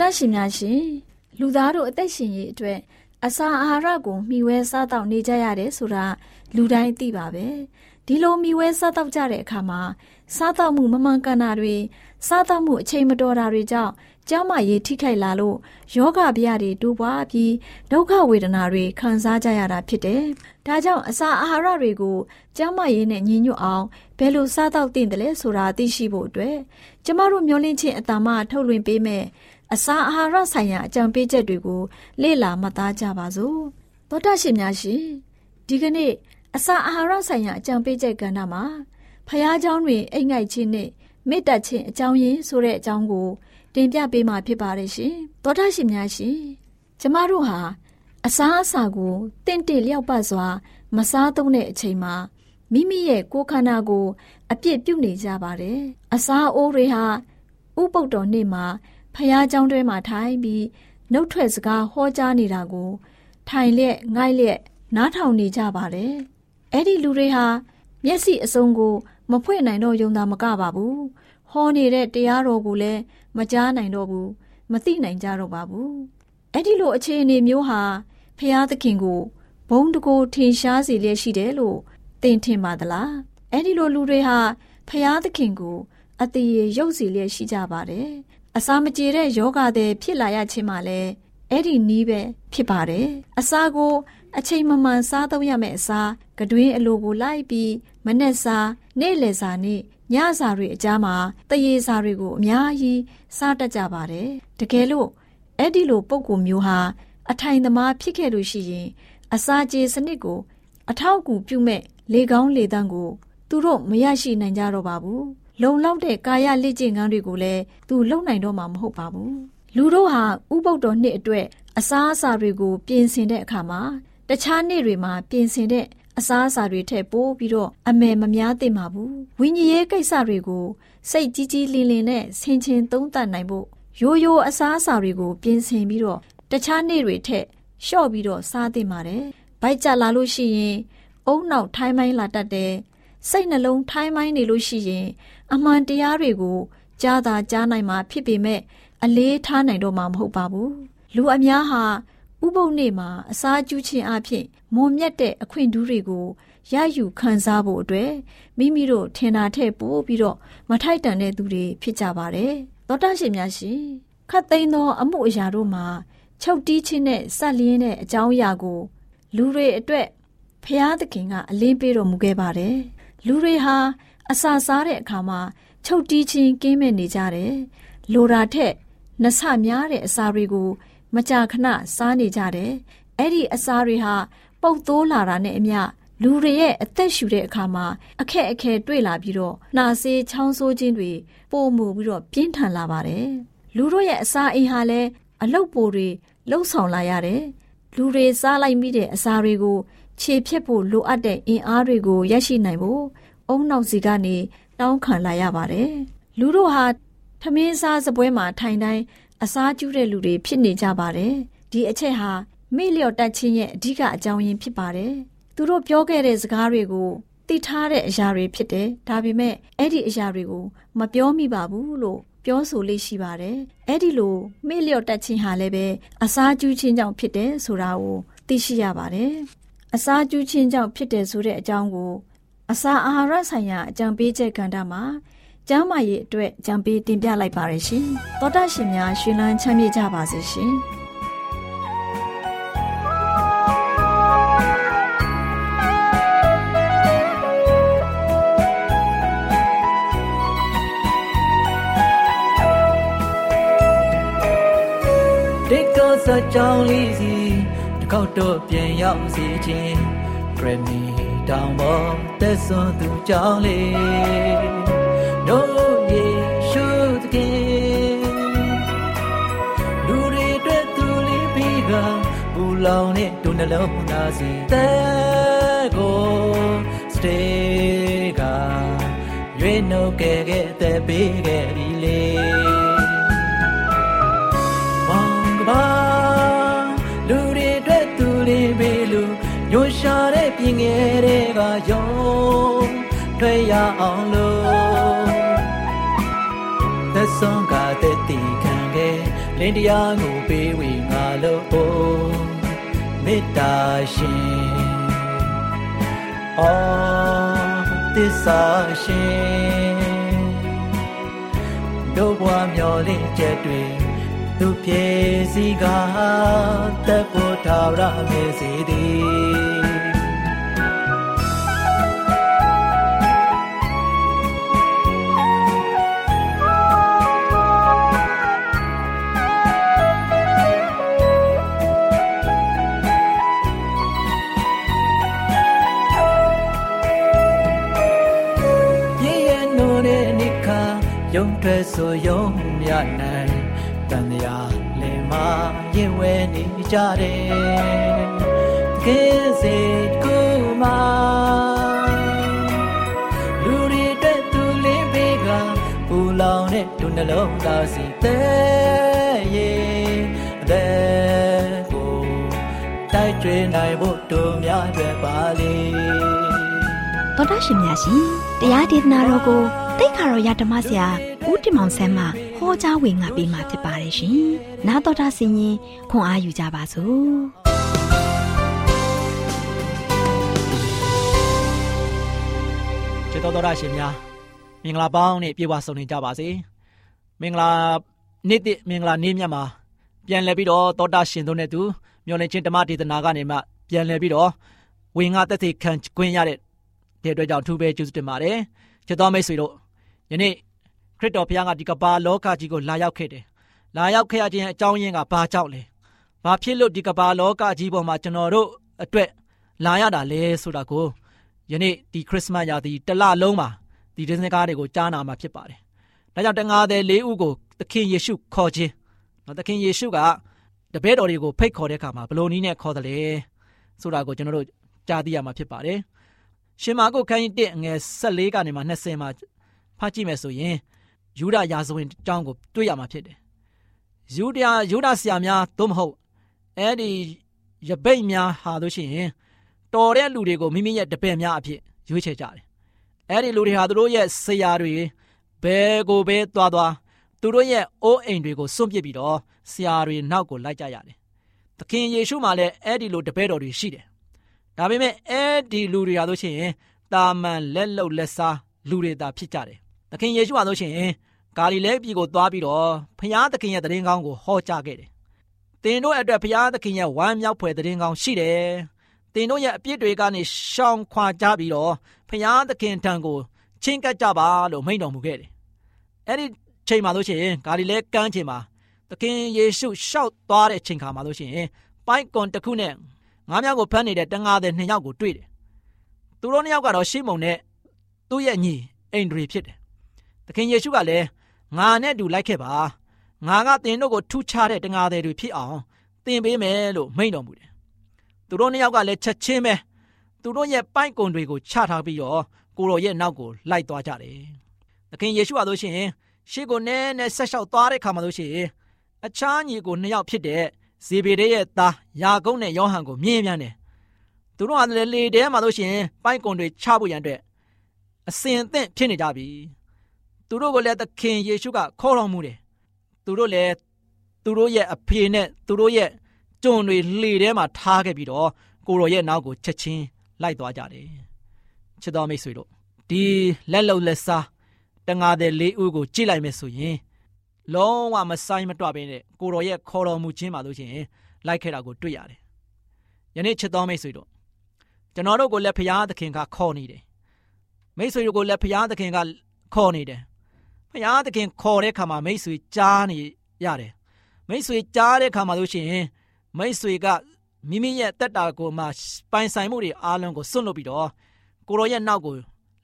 တော်တရှင်များရှင်လူသားတို့အသက်ရှင်ရေးအတွက်အစာအာဟာရကိုမျှဝဲစားတောက်နေကြရတယ်ဆိုတာလူတိုင်းသိပါပဲဒီလိုမျှဝဲစားတောက်ကြတဲ့အခါမှာစားတောက်မှုမမှန်ကန်တာတွေစားတောက်မှုအချိန်မတော်တာတွေကြောင့်ကျန်းမာရေးထိခိုက်လာလို့ယောဂဗျာတွေတိုးပွားပြီးဒုက္ခဝေဒနာတွေခံစားကြရတာဖြစ်တယ်။ဒါကြောင့်အစာအာဟာရတွေကိုကျန်းမာရေးနဲ့ညီညွတ်အောင်ဘယ်လိုစားသောက်သင့်တယ်လဲဆိုတာသိရှိဖို့အတွက်ကျမတို့မျှဝင့်ခြင်းအတ္တမထုတ်လွှင့်ပေးမယ် အစာအာဟာရဆိုင်ရာအကြံပေးချက်တွေကိုလေ့လာမှတ်သားကြပါစို့။သောတာရှင်များရှင်ဒီကနေ့အစာအာဟာရဆိုင်ရာအကြံပေးချက်ကဏ္ဍမှာဖျားเจ้าတွင်အိတ်ငိုက်ခြင်းနဲ့မေတ္တာခြင်းအကြောင်းရင်းဆိုတဲ့အကြောင်းကိုတင်ပြပေးမှာဖြစ်ပါတယ်ရှင်။သောတာရှင်များရှင်ကျမတို့ဟာအစားအစာကိုတင့်တင့်လျောက်ပတ်စွာ မစားသုံးတဲ့အချိန်မှာမိမိရဲ့ကိုယ်ခန္ဓာကို အပြစ်ပြုနေကြပါတယ်။အစာအိုးတွေဟာဥပုပ်တော်နေ့မှာ ဖះเจ้าတွဲမှာထိုင်ပြီးနှုတ်ထွက်စကားဟောကြားနေတာကို ထိုင်လျက်ငိုက်လျက်နားထောင်နေကြပါတယ်။အဲ့ဒီလူတွေဟာမျက်စိအစုံကို မဖွင့်နိုင်တော့ယုံတာမကပါဘူး။ဟောနေတဲ့တရားတော်ကိုလည်းမကြားနိုင်တော့ဘူးမသိနိုင်ကြတော့ပါဘူးအဲ့ဒီလိုအခြေအနေမျိုးဟာဖျားသခင်ကိုဘုံတကိုထင်ရှားစေလျက်ရှိတယ်လို့သင်ထင်ပါသလားအဲ့ဒီလိုလူတွေဟာဖျားသခင်ကိုအတည်ရုပ်စီလျက်ရှိကြပါတယ် အစာမကြေတဲ့ယောဂတဲ့ဖြစ်လာရခြင်းမှလည်းအဲ့ဒီနီးပဲဖြစ်ပါတယ်အစာကိုအချိန်မမှန်စားသုံးရမယ့်အစာကတွင်းအလိုကိုလိုက်ပြီးမနဲ့စားနေ့လယ်စာနေ့ညစာတွေအကြားမှာတရေစာတွေကိုအများကြီးစားတတ်ကြပါတယ်တကယ်လို့အဲ့ဒီလိုပုံကူမျိုးဟာအထိုင်သမားဖြစ်ခဲ့လို့ရှိရင်အစာကြေစနစ်ကို အထောက်အကူပြုမဲ့လေကောင်းလေသန့်ကို သူတို့မရရှိနိုင်ကြတော့ပါဘူး လုံလောက်တဲ့ကာယလေ့ကျင့်ခန်းတွေကိုလည်းသူလုံနိုင်တော့မှာမဟုတ်ပါဘူးလူတို့ဟာဥပုပ်တော်နှစ်အတွက်အစားအစာတွေကို ပြင်ဆင်တဲ့အခါမှာတခြားနေ့တွေမှာပြင်ဆင်တဲ့အစားအစာတွေထည့်ပိုးပြီးတော့အမယ်မများသင့်ပါဘူးဝိညာဉ်ရေးကိစ္စတွေကိုစိတ်ကြီးကြီးလင်းလင်းနဲ့ဆင်ခြင်သုံးသပ်နိုင်ဖို့ရိုးရိုးအစားအစာတွေကို ပြင်ဆင်ပြီးတော့တခြားနေ့တွေထက်လျှော့ပြီးတော့စားသင့်ပါတယ်ဗိုက်ကြလာလို့ရှိရင်အုံနောက်ထိုင်းမိုင်းလာတတ်တယ် စိတ်နှလုံးထိုင်းမိုင်းနေလို့ရှိရင် အမှန်တရားတွေကိုကြားသာကြားနိုင်မှာဖြစ်ပေမဲ့အလေးထားနိုင်တော့မှာမဟုတ်ပါဘူးလူအများဟာဥပုပ်နေ့မှာအစာကျူးခြင်းအဖြစ်မွန်မြတ်တဲ့အခွင့်အရေးတွေကိုရယူခံစားဖို့အတွက်မိမိတို့ထင်တာထက်ပိုပြီးတော့မထိုက်တန်တဲ့သူတွေဖြစ်ကြပါတယ်သောတာရှင်များရှင်ခတ်သိမ်းသော အမှုအရာတို့မှာချုပ်တီးခြင်းနဲ့ဆက်လျင်းတဲ့အကြောင်းအရာကို လူတွေအတွက်ဖျားသခင်ကအလင်းပေးတော်မူခဲ့ပါတယ် လူတွေဟာအစာစားတဲ့အခါမှာချုပ်တီးခြင်းကင်းမဲ့နေကြတယ်လိုတာထက်နှဆများတဲ့အစာတွေကို မကြာခဏစားနေကြတယ်အဲ့ဒီအစာတွေဟာပုတ်သိုးလာတာနဲ့အမျှလူတွေရဲ့အသက်ရှူတဲ့အခါမှာအခက်အခဲတွေ့လာပြီးတော့နှာစေးချောင်းဆိုးခြင်းတွေပိုမှုပြီးတော့ပြင်းထန်လာပါတယ်လူတို့ရဲ့အစာအိမ်ဟာလည်းအလုတ်ပိုတွေလှုပ်ဆောင်လာရတယ်လူတွေစားလိုက်မိတဲ့အစာတွေကို ခြေဖြတ်ဖို့လိုအပ်တဲ့အင်အားတွေကိုရရှိနိုင်ဖို့အုံနောက်စီကနေတောင်းခံလာရပါတယ်လူတို့ဟာထမင်းစားစပွဲမှာထိုင်တိုင်းအစားကျူးတဲ့လူတွေဖြစ်နေကြပါတယ်ဒီအချက်ဟာမေ့လျော့တတ်ခြင်းရဲ့အဓိကအကြောင်းရင်းဖြစ်ပါတယ်သူတို့ပြောခဲ့တဲ့စကားတွေကိုသိထားတဲ့အရာတွေဖြစ်တယ်ဒါပေမဲ့အဲ့ဒီအရာတွေကိုမပြောမိပါဘူးလို့ပြောဆိုလေးရှိပါတယ်အဲ့ဒီလိုမေ့လျော့တတ်ခြင်းဟာလည်းပဲအစားကျူးခြင်းကြောင့်ဖြစ်တယ်ဆိုတာကိုသိရှိရပါတယ် အစာကျူးခြင်းကြောင့်ဖြစ်တယ်ဆိုတဲ့အကြောင်းကို အစာအာဟာရဆိုင်ရာအကြံပေးချက်ကဏ္ဍမှာကျမ်းမာရေးအတွက်ကြံပေးတင်ပြလိုက်ပါရရှင်။သောတာရှင်များရှင်လန်းချမ်းမြေ့ကြပါစေရှင်။ဒီကောစကြောင်းလေးစီ တစ်ခေါက်တော့ပြန်ရောက်စီခြင်းဂရမီတောင်ပေါ်သက်စွန်သူကြောင်းလေးတို့ယေရှုသခင်လူတွေအတွက်သူလေးပြီးကပူလောင်တဲ့ဒုနှလုံးသားစီတဲ့ကိုစတေးကရွေးနှုတ်ခဲ့ခဲ့တဲ့ပေးခဲ့ပြီလေမောင်ကပါ ရှာတဲ့ပြင်ငယ်တွေကယုံထွက်ရအောင်လို့သက်ဆုံးကတဲ့တီခံခဲ့လင်းတရားကိုပေးဝေငါလို့မေတ္တာရှင်အော်သစ္စာရှင်တို့ဘဝမျောလင့်ချက်တွေသူပြေစီကတပ်ဖို့ထာဝရမေစီသည် ယုံထွက်ဆိုယုံမြနိုင်တန်ရာလင်မရင်ဝဲနေကြတယ်ကင်းစေကူမလူတွေတဲ့သူလင်းပေးကပူလောင်တဲ့ဒုနှလုံးသားစီတဲ့ရဲ့တဲ့ကိုတိုက်ကျွေးနိုင်ဖို့တို့များတွေပါလေတော်တာရှင်များရှင်တရားဒေသနာတော်ကိုတိတ်ခါတော်ရဓမ္မဆရာဦးတင် မောင်ဆန်းမှဟောကြားဝင်ငါပေးมาဖြစ်ပါတယ်ရှင်။နာတော်တာဆင်ရင်ခွန်အားယူကြပါစို့။ကျေတော်တော်ရရှင်များမင်္ဂလာပေါင်းနဲ့ပြေဝဆုံနေကြပါစေ။မင်္ဂလာနေ့တစ်မင်္ဂလာနေ့မြတ်မှာပြန်လည်ပြီးတော့တောတာရှင်တို့နဲ့တူမျော်လင့်ခြင်းဓမ္မဒေသနာကနေမှပြန်လည်ပြီးတော့ဝင်ငါတက်သေးခံခွင့်ရတဲ့တဲ့အတွက်ကြောင့်ထူးပဲကျေးဇူးတင်ပါတယ်။ချစ်တော်မိတ်ဆွေတို့ယနေ့ ခရစ်တော်ဘုရားကဒီကဘာလောကကြီးကိုလာရောက်ခဲ့တယ်။လာရောက်ခဲ့ရခြင်းအကြောင်းရင်းကဘာကြောင့်လဲ။ဘာဖြစ်လို့ဒီကဘာလောကကြီးပေါ်မှာကျွန်တော်တို့အတွက်လာရတာလဲဆိုတာကိုယနေ့ဒီခရစ်စမတ်ရာသီတစ်လလုံးမှာဒီဒင်းစကားတွေကိုကြားနာမှာဖြစ်ပါတယ်။ဒါကြောင့်တန်ငါးတဲ့လေးဦးကိုသခင်ယေရှုခေါ်ခြင်းနော်သခင်ယေရှုကတပည့်တော်တွေကိုဖိတ်ခေါ်တဲ့အခါမှာဘလို့နည်းနဲ့ခေါ်တယ်လဲဆိုတာကိုကျွန်တော်တို့ကြားသိရမှာဖြစ်ပါတယ်။ရှင်မာကုတ်ခန်းကြီး1အငယ်14ကနေမှ20မှာဖတ်ကြည့်မယ်ဆိုရင် ယူဒရာဇဝင်အကြောင်းကိုတွေ့ရမှာဖြစ်တယ်။ယူဒရာယူဒဆရာများသို့မဟုတ်အဲ့ဒီရပိတ်များဟာလို့ရှိရင်တော်တဲ့လူတွေကိုမိမိရဲ့တပည့်များအဖြစ်ရွေးချယ်ကြတယ်အဲ့ဒီလူတွေဟာသူတို့ရဲ့ဆရာတွေဘယ်ကိုပဲသွားသွားသူတို့ရဲ့အိုးအိမ်တွေကိုစွန့်ပစ်ပြီးတော့ဆရာတွေနောက်ကိုလိုက်ကြရတယ်။သခင်ယေရှုမှလည်းအဲ့ဒီလိုတပည့်တော်တွေရှိတယ်။ဒါပေမဲ့အဲ့ဒီလူတွေဟာဆိုရှင်တာမန်လက်လုံလက်စားလူတွေသာဖြစ်ကြတယ်။ သခင်ယေရှုဟာဆိုရှင်ဂါလိလဲပြည်ကိုသွားပြီးတော့ဖျားသခင်ရဲ့တရင်ကောင်းကိုဟောကြားခဲ့တယ်။တင်တို့အတွက်ဖျားသခင်ရဲ့ဝမ်းမြောက်ဖွယ်တရင်ကောင်းရှိတယ်။တင်တို့ရဲ့အပြစ်တွေကနေရှောင်ခွာကြပြီးတော့ဖျားသခင်ထံကိုချင်းကပ်ကြပါလို့မိန့်တော်မူခဲ့တယ်။အဲ့ဒီချိန်မှာလို့ရှိရင်ဂါလိလဲကမ်းချိန်မှာသခင်ယေရှုရှောက်သွားတဲ့ချိန်ခါမှာလို့ရှိရင်ပိုက်ကွန်တစ်ခုနဲ့ငါးမြောက်ကိုဖမ်းနေတဲ့တငါးတဲ့နှစ်ယောက်ကိုတွေ့တယ်။သူတို့နှစ်ယောက်ကတော့ရှေးမုံနဲ့သူ့ရဲ့ညီအိန္ဒြေဖြစ်တယ်။ သခင်ယေရှုကလည်းငါနဲ့တူလိုက်ခဲ့ပါငါကတင်တို့ကိုထုချတဲ့တငါးတဲ့တွေဖြစ်အောင်သင်ပေးမယ်လို့မိန့်တော်မူတယ်။သူတို့နှစ်ယောက်ကလည်းချက်ချင်းပဲသူတို့ရဲ့ပိုက်ကွန်တွေကိုချထားပြီးတော့ကိုရောရဲ့နောက်ကိုလိုက်သွားကြတယ်။သခင်ယေရှုကဆိုရှင်ရှေ့ကိုနဲနဲဆက်လျှောက်သွားတဲ့ခါမှာလို့ရှိရင်အခြားညီကိုနှစ်ယောက်ဖြစ်တဲ့ဇေဘေဒဲရဲ့သားယာကုပ်နဲ့ယောဟန်ကိုမြင်မြန်တယ်။သူတို့ကလည်းလေထဲမှာလို့ရှိရင်ပိုက်ကွန်တွေချဖို့ရန်အတွက်အစင်အသင့်ဖြစ်နေကြပြီ။ သူတို့ကိုလည်းသခင်ယေရှုကခေါ်တော်မူတယ်။သူတို့လည်းသူတို့ရဲ့အဖေနဲ့သူတို့ရဲ့ကြုံတွေလေထဲမှာထားခဲ့ပြီးတော့ကိုရောရဲ့နောက်ကိုချက်ချင်းလိုက်သွားကြတယ်။ချစ်တော်မိတ်ဆွေတို့ဒီလက်လုံလက်စားတငါတဲ့လေးဦးကိုကြည့်လိုက်မယ်ဆိုရင်လုံးဝမဆိုင်မတွပဲနဲ့ကိုတော်ရဲ့ခေါ်တော်မူခြင်းပါလို့ရှိရင်လိုက်ခဲ့တာကိုတွေ့ရတယ်။ယနေ့ချစ်တော်မိတ်ဆွေတို့ကျွန်တော်တို့ကိုလည်းဖရာသခင်ကခေါ်နေတယ်။မိတ်ဆွေတို့ကိုလည်းဖရာသခင်ကခေါ်နေတယ်။ ဖရာသခင်ခေါ်တဲ့ခါမှာမိတ်ဆွေကြားနေရတယ်။မိတ်ဆွေကြားတဲ့ခါမှာလို့ရှိရင်မိတ်ဆွေကမိမိရဲ့တက်တာကိုမှပိုင်ဆိုင်မှုတွေအားလုံးကိုစွန့်လွတ်ပြီးတော့ကိုတော်ရဲ့နောက်ကို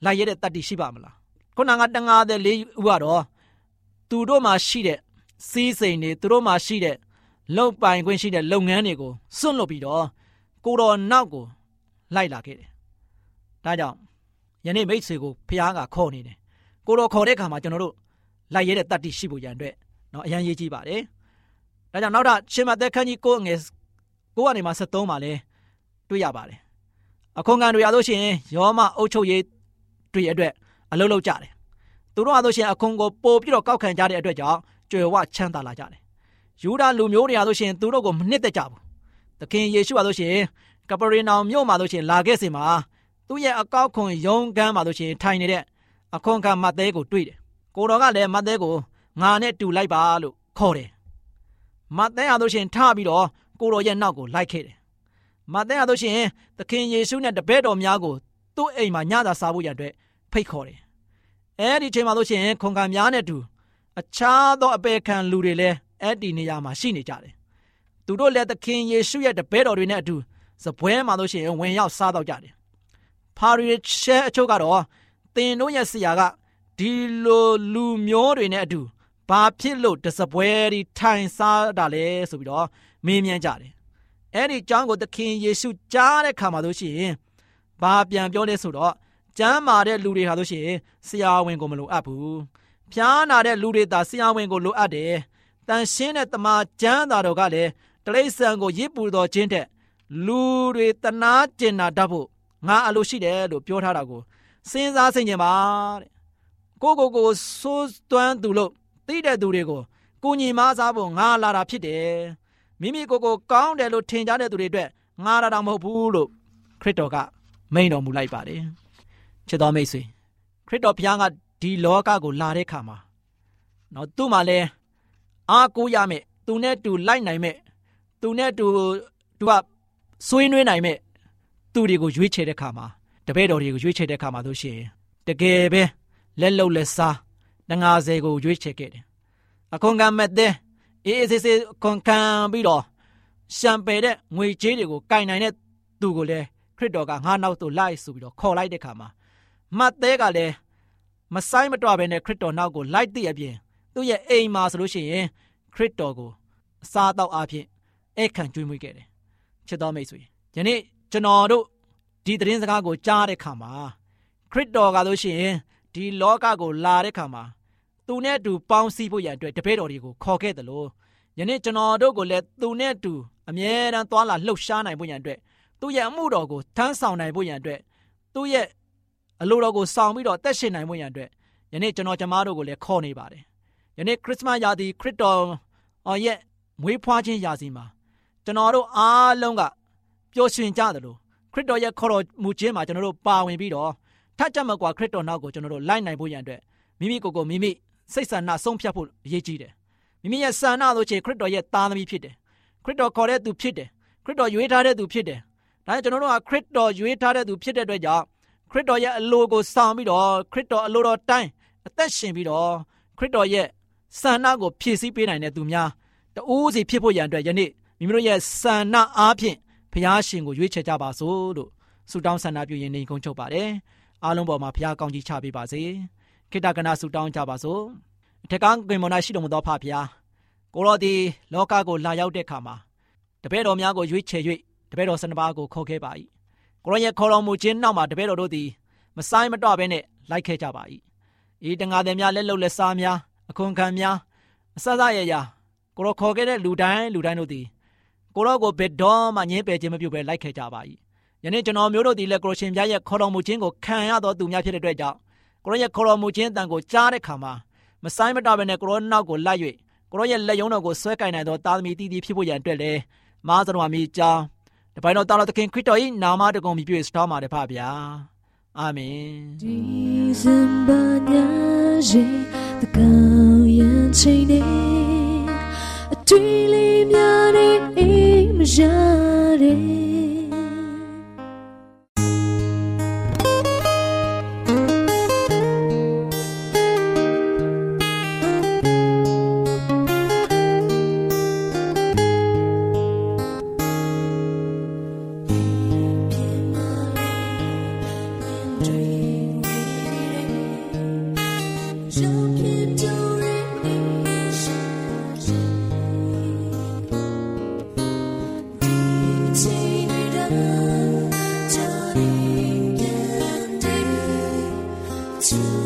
လိုက်ရတဲ့တတ်တိရှိပါမလားခုနကတငါတဲ့လေးဦးကတော့သူတို့မှာရှိတဲ့စီးစိမ်တွေသူတို့မှာရှိတဲ့လုံပိုင်ခွင့်ရှိတဲ့လုပ်ငန်းတွေကိုစွန့်လွတ်ပြီးတော့ကိုတော်နောက်ကိုလိုက်လာခဲ့တယ်။ဒါကြောင့်ယနေ့မိတ်ဆွေကိုဖះကခေါ်နေတယ်။ ကိုတော်ခေါ်တဲ့အခါမှာကျွန်တော်တို့လိုက်ရတဲ့တတ်တိရှိဖို့ရန်အတွက်เนาะအရန်ရေးကြည့်ပါတယ်။ဒါကြောင့်နောက်ထပ်ရှင်မသက်ခန်းကြီးကိုငယ်ကိုကနေမှ73မှာလဲတွေ့ရပါတယ်။အခွန်ခံတွေရလို့ရှိရင်ယောမအုပ်ချုပ်ရေးတွေအတွက်အလုပ်လုပ်ကြတယ်သူတို့ဟာဆိုရှင်အခွန်ကိုပို့ပြီးတော့ကောက်ခံကြတဲ့အတွက်ကြောင့်ကြွယ်ဝချမ်းသာလာကြတယ်ယူဒာလူမျိုးတွေဟာဆိုရှင်သူတို့ကိုမနှစ်သက်ကြဘူးသခင်ယေရှုဟာဆိုရှင်ကပရီနောင်မြို့မှာဆိုရှင်လာခဲ့စဉ်မှာသူ့ရဲ့အကောက်ခွန်ယုံကန်းမှာဆိုရှင်ထိုင်နေတဲ့ အခွန်ခံမတ်သေးကိုတွေ့တယ်ကိုတော်ကလည်းမတ်သေးကိုငါနဲ့တူလိုက်ပါလို့ခေါ်တယ်မတ်သေးဟာဆိုရှင်ထပြီးတော့ကိုတော်ရဲ့နောက်ကိုလိုက်ခဲ့တယ်မတ်သေးဟာဆိုရှင်သခင်ယေရှုနဲ့တပည့်တော်များကိုသူ့အိမ်မှာညသာစားဖို့ရတဲ့ဖိတ်ခေါ်တယ်အဲ့ဒီချိန်မှာလို့ရှိရင်ခွန်ခံများနဲ့တူအခြားသောအပေခံလူတွေလည်းအဲ့ဒီနေရာမှာရှိနေကြတယ်။သူတို့လည်းသခင်ယေရှုရဲ့တပည့်တော်တွေနဲ့အတူစပွဲမှာလို့ရှိရင်ဝင်ရောက်စားတော့ကြတယ်။ဖာရီရှဲအချို့ကတော့ သင်တို့ရဲ့ဆရာကဒီလိုလူမျိုးတွေနဲ့အတူဘာဖြစ်လို့တစပွဲဒီထိုင်စားတာလဲဆိုပြီးတော့မေးမြန်းကြတယ်။အဲ့ဒီအကြောင်းကိုသခင်ယေရှုကြားတဲ့ခါမှာလို့ရှိရင်ဘာပြန်ပြောလဲဆိုတော့ကျမ်းမာတဲ့လူတွေဟာဆိုရှင်ဆရာဝန်ကိုမလိုအပ်ဘူး။ဖျားနာတဲ့လူတွေသာဆရာဝန်ကိုလိုအပ်တယ်။တန်ရှင်းတဲ့တမန်ကျမ်းသာတော်ကလည်းတရိษံကိုရစ်ပူတော်ခြင်းတဲ့လူတွေတနာကျင်နာတတ်ဖို့ငါအလိုရှိတယ်လို့ပြောထားတာကို စဉ်းစားဆင်ခြင်ပါတဲ့။ကိုကိုကိုစိုးသွမ်းသူလို့သိတဲ့သူတွေကိုကိုညီမစားဖို့ငါလာတာဖြစ်တယ်။မိမိကိုကိုကောင်းတယ်လို့ထင်ကြတဲ့သူတွေအတွက်ငါရတာမဟုတ်ဘူးလို့ခရစ်တော်ကမိန်တော်မူလိုက်ပါတယ်။ချစ်တော်မိတ်ဆွေခရစ်တော်ဘုရားကဒီလောကကိုလာတဲ့ခါမှာနော်သူ့မှာလဲအားကိုးရမယ်သူနဲ့တူလိုက်နိုင်မယ်သူနဲ့တူသူကဆွေးနွေးနိုင်မယ်သူတွေကိုရွေးချယ်တဲ့ခါမှာ တပည့်တော်တွေကိုရွေးချယ်တဲ့ခါမှာဆိုရှင်တကယ်ပဲလက်လုံလက်စားတငါးဆယ်ကိုရွေးချယ်ခဲ့တယ်အခွန်ကမဲ့တဲ့အေးအေးဆေးဆေးခွန်ခံပြီးတော့ရှံပယ်တဲ့ငွေကြေးတွေကိုကင်နိုင်တဲ့သူကိုလည်းခရစ်တော်ကငါနောက်သို့လိုက်ဆိုပြီးတော့ခေါ်လိုက်တဲ့ခါမှာမတ်သေးကလည်းမဆိုင်မတွဘဲနဲ့ခရစ်တော်နောက်ကိုလိုက်သိအပြင်သူ့ရဲ့အိမ်မှာဆိုလို့ရှိရင်ခရစ်တော်ကိုအစားတောက်အဖြစ်အခန့်ကျွေးမွေးခဲ့တယ်ချစ်တော်မိတ်ဆွေယနေ့ကျွန်တော်တို့ ဒီသတင်းစကားကိုကြားတဲ့ခါမှာခရစ်တော်ကလို့ရှိရင်ဒီလောကကိုလာတဲ့ခါမှာသူနဲ့အတူပေါင်းစည်းဖို့ရန်အတွက်တပည့်တော်တွေကိုခေါ်ခဲ့တယ်လို့ယနေ့ကျွန်တော်တို့ကိုလည်းသူနဲ့အတူအမြဲတမ်းသွာလာလှုပ်ရှားနိုင်ဖို့ရန်အတွက်သူ့ရဲ့အမှုတော်ကိုထမ်းဆောင်နိုင်ဖို့ရန်အတွက်သူ့ရဲ့အလိုတော်ကိုဆောင်ပြီးတော့အသက်ရှင်နိုင်မှုရန်အတွက်ယနေ့ကျွန်တော်ကျမတို့ကိုလည်းခေါ်နေပါတယ်ယနေ့ခရစ်စမတ်ရာသီခရစ်တော်ရဲ့မွေးဖွားခြင်းရာသီမှာကျွန်တော်တို့အားလုံးကပျော်ရွှင်ကြတယ်လို့ ခရစ်တော်ရဲ့ခေါ်တော်မူခြင်းမှာကျွန်တော်တို့ပါဝင်ပြီးတော့ထပ်ကြမကွာခရစ်တော်နောက်ကိုကျွန်တော်တို့လိုက်နိုင်ဖို့ရန်အတွက်မိမိကိုယ်ကိုမိမိစိတ်ဆန္ဒဆုံးဖြတ်ဖို့အရေးကြီးတယ်မိမိရဲ့ဆန္ဒဆိုချေခရစ်တော်ရဲ့သားသမီးဖြစ်တယ်ခရစ်တော်ခေါ်တဲ့သူဖြစ်တယ်ခရစ်တော်ရွေးထားတဲ့သူဖြစ်တယ်ဒါကြောင့်ကျွန်တော်တို့ကခရစ်တော်ရွေးထားတဲ့သူဖြစ်တဲ့အတွက်ကြောင့်ခရစ်တော်ရဲ့အလိုကိုဆောင်ပြီးတော့ခရစ်တော်အလိုတော်တိုင်းအသက်ရှင်ပြီးတော့ခရစ်တော်ရဲ့ဆန္ဒကိုဖြည့်ဆည်းပေးနိုင်တဲ့သူများတူးစီဖြစ်ဖို့ရန်အတွက်ယနေ့မိမိတို့ရဲ့ဆန္ဒအားဖြင့် ဖျားရှင်ကိုရွေးချယ်ကြပါစို့လို့ဆုတောင်းဆန္ဒပြုရင်းနေကုန်းချုပ်ပါတယ်အားလုံးပေါ်မှာဖျားကောင်းကြီးချပေးပါစေခိတ္တကနာဆုတောင်းကြပါစို့အထက်ကကွင်မနာရှိတော်မူသောဖဖျားကိုရောဒီလောကကိုလာရောက်တဲ့အခါမှာတပည့်တော်များကိုရွေးချယ်၍တပည့်တော်စနပါးကိုခေါ်ခဲ့ပါ၏ကိုရောရဲ့ခေါ်တော်မူခြင်းနောက်မှာတပည့်တော်တို့သည်မဆိုင်မတော့ဘဲနဲ့လိုက်ခဲ့ကြပါ၏ဤတငါသည်များလက်လုံလက်စားများအခွန်ခံများအစစရရကိုရောခေါ်ခဲ့တဲ့လူတိုင်းလူတိုင်းတို့သည် ကိုရောကိုဘယ်တော့မှငင်းပယ်ခြင်းမပြုဘဲလိုက်ခဲ့ကြပါ၏ယနေ့ကျွန်တော်မျိုးတို့ဒီလက်ကိုရှင်ပြရဲ့ခေါ်တော်မူခြင်းကိုခံရတော်သူများဖြစ်တဲ့အတွက်ကြောင့်ကိုရောရဲ့ခေါ်တော်မူခြင်းအတန်ကိုကြားတဲ့ခါမှာမဆိုင်မတော့ဘဲနဲ့ကိုရောနောက်ကိုလိုက်၍ကိုရောရဲ့လက်ယုံတော်ကိုဆွဲကင်နိုင်သောတာသမီတီတီဖြစ်ဖို့ရန်အတွက်လဲမားစတော်မီကြောင်းတပိုင်းတော်တာတော်သခင်ခရစ်တော်၏နာမတော်ကိုမြည်ပြည့်စတော်မှာတဖပါဗျာအာမင်ဒီဇင်ဘာညရေတကောင်ရန်ချိန်နေအတွေ့လေးများ j'allais. you.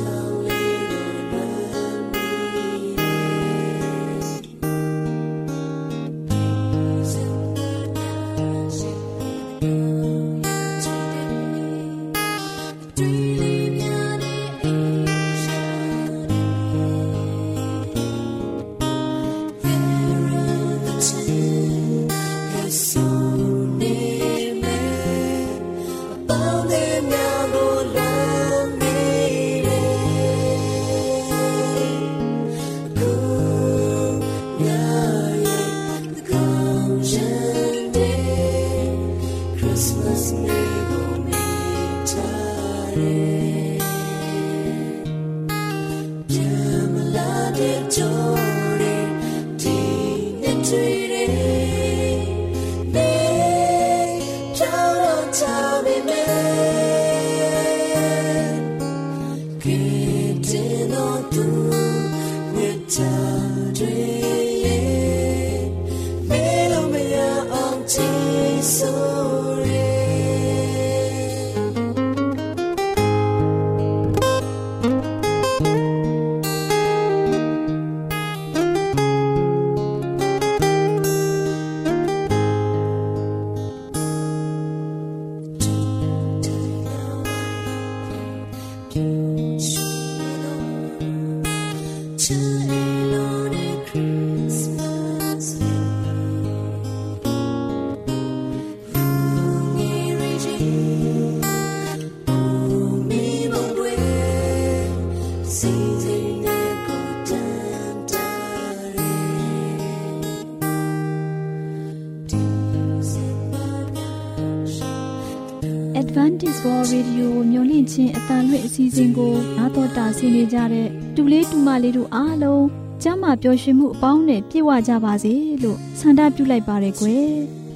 နဲ့အိမ်မရတဲ့ချင်းအတန်လွင့်အစီအစဉ်ကိုနားတော်တာဆင်းနေကြတဲ့တူလေးတူမလေးတို့အားလုံးကျမ်းမာပျော်ရွှင်မှုအပေါင်းနဲ့ပြည့်ဝကြပါစေလို့ဆန္ဒပြုလိုက်ပါရယ်ကွယ်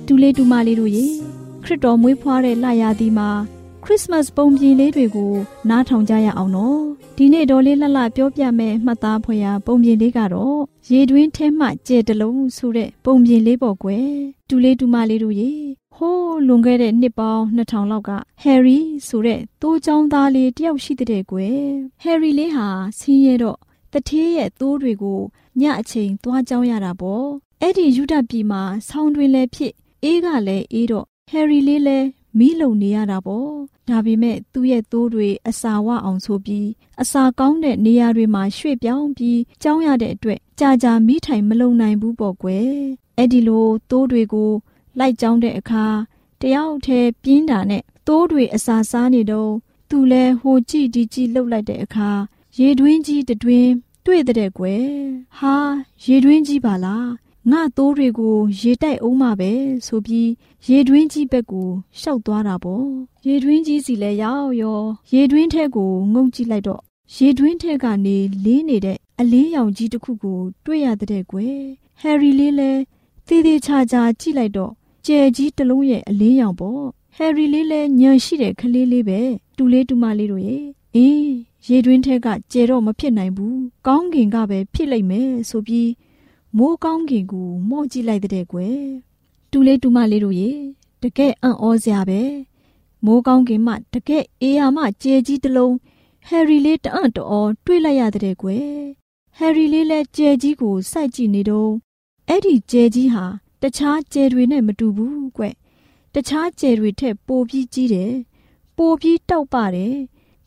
တူလေးတူမလေးတို့ရေခရစ်တော်မွေးဖွားတဲ့လရာသီမှာခရစ်စမတ်ပုံပြင်လေးတွေကိုနားထောင်ကြရအောင်နော်ဒီနေ့တော်လေးလှလှပြောပြမယ်မှတ်သားဖွယ်ရာပုံပြင်လေးကတော့ရေတွင်းထဲမှကြဲတလုံးဆိုတဲ့ပုံပြင်လေးပေါ့ကွယ်တူလေးတူမလေးတို့ရေ ဟိုးလွန်ခဲ့တဲ့နှစ်ပေါင်း2000လောက်ကဟယ်ရီဆိုတဲ့တိုးချောင်းသားလေးတယောက်ရှိတဲ့ကွယ်ဟယ်ရီလေးဟာဆင်းရဲတော့တထေးရဲ့သိုးတွေကိုညအချိန်သွားကြောင်းရတာပေါ့အဲ့ဒီယူဒပြည်မှာဆောင်းတွင်လည်းဖြစ်အေးကလည်းအေးတော့ဟယ်ရီလေးလည်းမီးလုံနေရတာပေါ့ဒါပေမဲ့သူ့ရဲ့သိုးတွေအစာဝအောင်ဆိုပြီးအစာကောင်းတဲ့နေရာတွေမှာရွှေ့ပြောင်းပြီးကြောင်းရတဲ့အတွက်ကြာကြာမီးထိုင်မလုံနိုင်ဘူးပေါ့ကွယ်အဲ့ဒီလိုသိုးတွေကို လိုက်ကြောင်းတဲ့အခါတယောက်တည်းပြင်းတာနဲ့သိုးတွေအစာစားနေတော့သူလဲဟိုကြည့်ဒီကြည့်လှုပ်လိုက်တဲ့အခါရေတွင်းကြီးတွင်တွေ့တဲ့ကွယ်ဟာရေတွင်းကြီးပါလားငါသိုးတွေကိုရေတိုက်အောင်မှာပဲဆိုပြီးရေတွင်းကြီးဘက်ကိုရှောက်သွားတာပေါ့ရေတွင်းကြီးစီလဲရောက်ရောရေတွင်းထဲကိုငုံကြည့်လိုက်တော့ရေတွင်းထဲကနေလေးနေတဲ့အလင်းရောင်ကြီးတစ်ခုကို တွေ့ရတဲ့ကွယ်ဟယ်ရီလေးလဲသေးသေးချာချာကြည့်လိုက်တော့ ကျဲကြီးတစ်လုံးရဲ့အလင်းရောင်ပေါ့ဟယ်ရီလေးလဲညံရှိတဲ့ကလေးလေးပဲတူလေးတူမလေးတို့ရဲ့အေးရေတွင်းထဲကကျဲတော့မဖြစ်နိုင်ဘူးကောင်းကင်ကပဲဖြစ်လိုက်မယ်ဆိုပြီးမိုးကောင်းကင်ကိုမော့ကြည့်လိုက်တဲ့ကွယ်တူလေးတူမလေးတို့ရေတကယ်အံ့ဩစရာပဲမိုးကောင်းကင်မှတကယ်အေးရမှကျဲကြီးတစ်လုံးဟယ်ရီလေးတအံ့တော်တွေးလိုက်ရတဲ့ကွယ်ဟယ်ရီလေးလည်းကျဲကြီးကိုစိုက်ကြည့်နေတော့အဲ့ဒီကျဲကြီးဟာ တခြားကျဲတွေနဲ့မတူဘူးကွတခြားကျဲတွေထက်ပိုပြီးကြီးတယ်ပိုပြီးတောက်ပါတယ်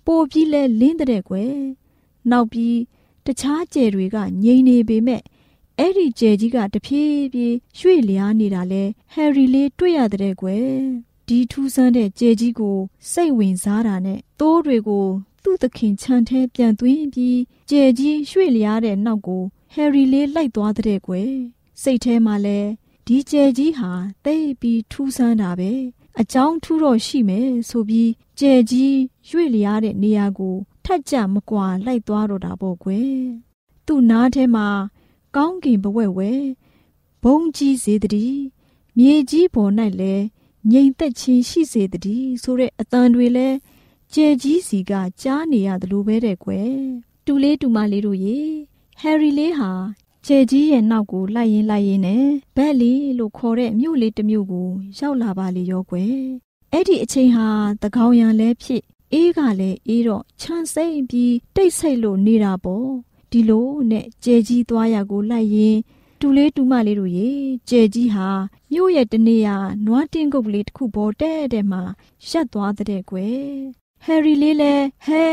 ပိုပြီးလဲလင်းတဲ့ကွယ်နောက်ပြီးတခြားကျဲတွေကငြိမ်နေပေမဲ့အဲ့ဒီကျဲကြီးကတဖြည်းဖြည်းရွှေ့လျားနေတာလဲဟယ်ရီလေးတွေ့ရတဲ့ကွယ်ဒီထူးဆန်းတဲ့ကျဲကြီးကိုစိတ်ဝင်စားတာနဲ့သိုးတွေကိုသူ့သခင်ခြံထဲပြန်သွင်းပြီးကျဲကြီးရွှေ့လျားတဲ့နောက်ကိုဟယ်ရီလေးလိုက်သွားတဲ့ကွယ်စိတ်ထဲမှာလဲ ဒီကျဲကြီးဟာတိတ်ပြီးထူးဆန်းတာပဲအကြောင်းထူးတော့ရှိမယ်ဆိုပြီးကျဲကြီးရွေ့လျားတဲ့နေရာကိုထက်ကြမကွာလိုက်သွားတော့တာပေါ့ကွယ်သူ့နားထဲမှာကောင်းကင်ဘဝဲဝဲဘုံကြီးစေတည်းမြေကြီးပေါ်၌လည်းငြိမ်သက်ခြင်းရှိစေတည်းဆိုတဲ့အတန်တွေလည်းကျဲကြီးစီကကြားနေရတယ်လို့ပဲတဲ့ကွယ်တူလေးတူမလေးတို့ရေဟယ်ရီလေးဟာ ကျဲကြီးရဲ့နောက်ကိုလိုက်ရင်လိုက်ရင်နဲ့ဘက်လီလို့ခေါ်တဲ့မြို့လေးတစ်မြို့ကိုရောက်လာပါလေရောကွယ်အဲ့ဒီအချိန်ဟာတကောင်ရံလဲဖြစ်အေးကလည်းအေးတော့ချမ်းစိမ့်ပြီးတိတ်ဆိတ်လို့နေတာပေါ့ဒီလိုနဲ့ကျဲကြီးသွားရကိုလိုက်ရင်တူလေးတူမလေးတို့ရေကျဲကြီးဟာမြို့ရဲ့တနေရာနွားတင်းကုတ်ကလေးတစ်ခုပေါ်တဲ့တဲ့မှာရက်သွားတဲ့ကွယ် ဟယ်ရီလေးလည်းဟဲ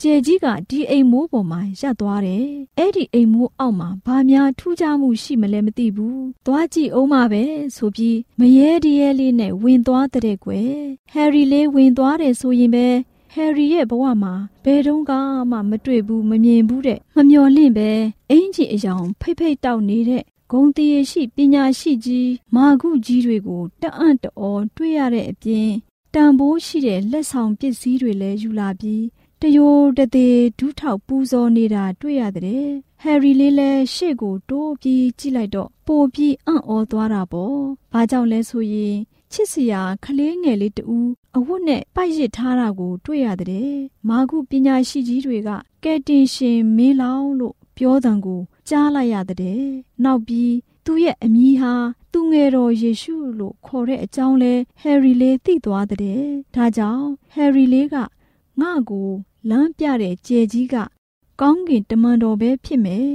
ကျဲကြီးကဒီအိမ်မိုးပေါ်မှာရပ်သွားတယ်အဲ့ဒီအိမ်မိုးအောက်မှာဘာများထူးခြားမှုရှိမလဲမသိဘူးသွားကြည့်အောင်ပါပဲဆိုပြီးမရဲတရဲလေးနဲ့ဝင်သွားတဲ့ကွယ်ဟယ်ရီလေးဝင်သွားတယ်ဆိုရင်ပဲဟယ်ရီရဲ့ဘဝမှာဘယ်တော့မှမတွေ့ဘူးမမြင်ဘူးတဲ့မမျော်လင့်ပဲအင်ကြီးအယောင်ဖိတ်ဖိတ်တောက်နေတဲ့ဂုံတည်ရှိပညာရှိကြီးမာကုကြီးတွေကိုတအံ့တော်တွေ့ရတဲ့အပြင် တန်ဖိုးရှိတဲ့လက်ဆောင်ပစ္စည်းတွေလည်းယူလာပြီးတယိုတသေးဒူးထောက်ပူဇော်နေတာတွေ့ရတဲ့ဟယ်ရီလေးလည်းရှေ့ကိုတိုးပြီးကြည့်လိုက်တော့ပိုပြီးအံ့ဩသွားတာပေါ့။ဘာကြောင့်လဲဆိုရင်ချစ်စရာကလေးငယ်လေးတူအဝတ်နဲ့ပိုက်ရစ်ထားတာကို တွေ့ရတဲ့မာကုပညာရှိကြီးတွေကကဲတင်ရှင်မင်းလောင်လို့ပြောတံကိုကြားလိုက်ရတဲ့နောက်ပြီးသူ့ရဲ့အမည်ဟာ သူငယ်တော်ယေရှုလို့ခေါ်တဲ့အကြောင်းလဲဟယ်ရီလေးသိသွားတဲ့ဒါကြောင့်ဟယ်ရီလေးကငါ့ကိုလမ်းပြတဲ့ကြဲကြီးကကောင်းကင်တမန်တော်ပဲဖြစ်မယ်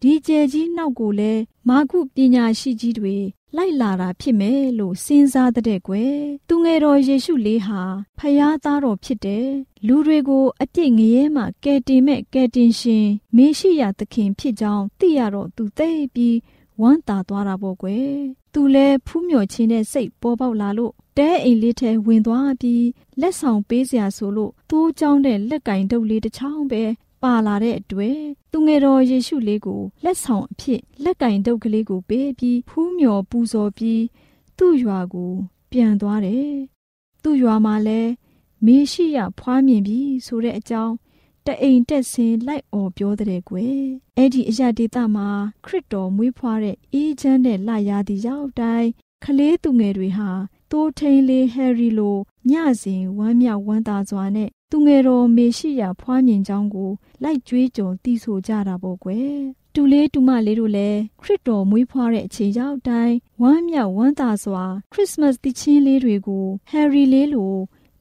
ဒီကြဲကြီးနောက်ကိုလဲမာကုပညာရှိကြီးတွေလိုက်လာတာဖြစ်မယ်လို့စဉ်းစားတဲ့ကွယ်သူငယ်တော်ယေရှုလေးဟာဖယားသားတော်ဖြစ်တယ်လူတွေကိုအပြစ်ငရဲမှကယ်တင်မဲ့ကယ်တင်ရှင်မေရှိယသခင်ဖြစ်ကြောင်းသိရတော့သူသိပြီး ဝမ်းသာသွားတာပေါ့ကွယ်သူလဲဖူးမြော်ခြင်းနဲ့စိတ်ပေါ်ပေါက်လာလို့တဲအိမ်လေးထဲဝင်သွားပြီးလက်ဆောင်ပေးစရာဆိုလို့သိုးကြောင်းတဲ့လက်ကင်တုပ်လေးတစ်ချောင်းပဲပါလာတဲ့အတွက်သူငယ်တော်ယေရှုလေးကိုလက်ဆောင်အဖြစ်လက်ကင်တုပ်ကလေးကိုပေးပြီးဖူးမြော်ပူဇော်ပြီးသူ့ရွာကိုပြန်သွားတယ်။သူ့ရွာမှာလည်းမေရှိယဖွားမြင်ပြီဆိုတဲ့အကြောင်း တအိမ်တက်ဆင်းလိုက်អော်ပြောတဲ့ကွယ်အဲ့ဒီအရာဒေသမှာခရစ်တော်မွေးဖွားတဲ့အေးချမ်းတဲ့လရာသီရောက်တိုင်းကလေးသူငယ်တွေဟာတိုးထိန်လေးဟယ်ရီလိုညစဉ်ဝမ်းမြောက်ဝမ်းသာစွာနဲ့သူငယ်တော်မေရှိယာဖွားမြင်ကြောင်းကိုလိုက်ကြွေးကြော်တီးဆိုကြတာပေါ့ကွယ်တူလေးတူမလေးတို့လည်းခရစ်တော်မွေးဖွားတဲ့အချိန်ရောက်တိုင်းဝမ်းမြောက်ဝမ်းသာစွာခရစ်စမတ်တည်ချင်းလေးတွေကိုဟယ်ရီလေးလို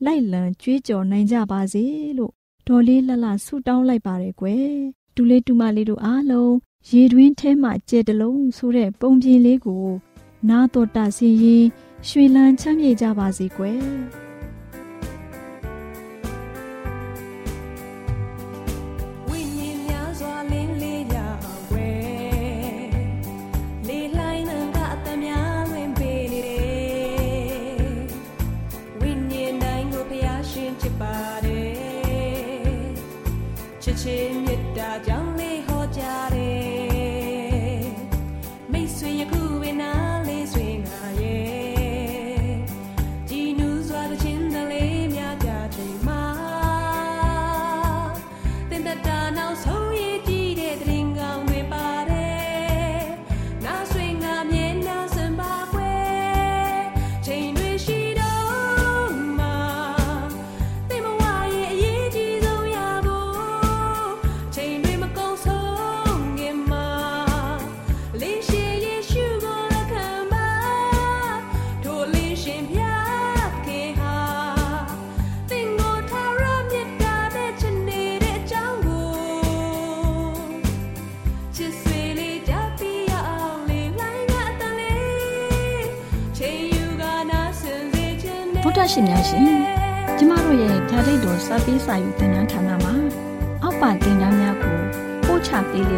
လိုက်လံကြွေးကြော်နိုင်ကြပါစေလို့ ဒေါ်လေးလှလှဆူတောင်းလိုက်ပါတယ်ကွယ်တူလေးတူမလေးတို့အားလုံးရေတွင်းထဲမှာကြဲတလုံးဆိုတဲ့ပုံပြင်လေးကို နားတော်တာစီရင်ရွှေလန်းချမ်းမြေ့ကြပါစေကွယ်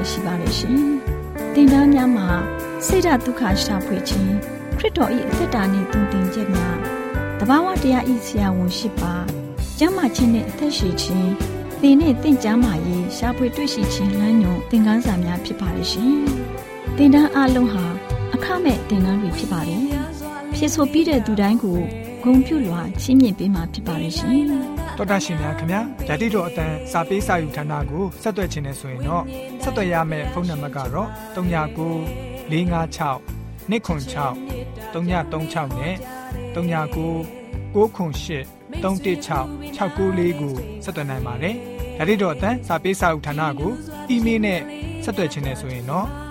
လျက်ရှိပါတယ်ရှင်တင်ဒားများမှာဆိဒ္ဓဒုက္ခရှာဖွေခြင်းခရစ်တော်၏အသက်တာနှင့်တုန်တင်ခြင်းများတဘာဝတရားဤဆရာဝန်ရှိပါကျမ်းမာခြင်းနဲ့အသက်ရှိခြင်းသင်နဲ့တင့်ကြမာရေးရှားဖွေတွေ့ရှိခြင်းလမ်းညွန်သင်ခန်းစာများဖြစ်ပါလိမ့်ရှင်။သင်တန်းအလုံးဟာအခမဲ့သင်တန်းတွေဖြစ်ပါတယ်။ဖြစ်ဆိုပြီးတဲ့သူတိုင်းကိုဂုံပြုလွှာချီးမြှင့်ပေးမှာဖြစ်ပါရဲ့ရှင်။ တော်တာရှင်များခင်ဗျာဓာတိတော်အတန်းစာပေးစာယူဌာနကိုဆက်သွယ်ခြင်းနဲ့ဆိုရင်တော့ဆက်သွယ်ရမယ့်ဖုန်းနံပါတ်ကတော့39 656 296 336နဲ့39 98 316 694ကိုဆက်သွင်းနိုင်ပါတယ်။ဒါ့အပြင်တော့အတန်းစာပေးစာဥထာဏာကိုအီးမေးလ်နဲ့ဆက်သွယ်ခြင်းနဲ့ဆိုရင်တော့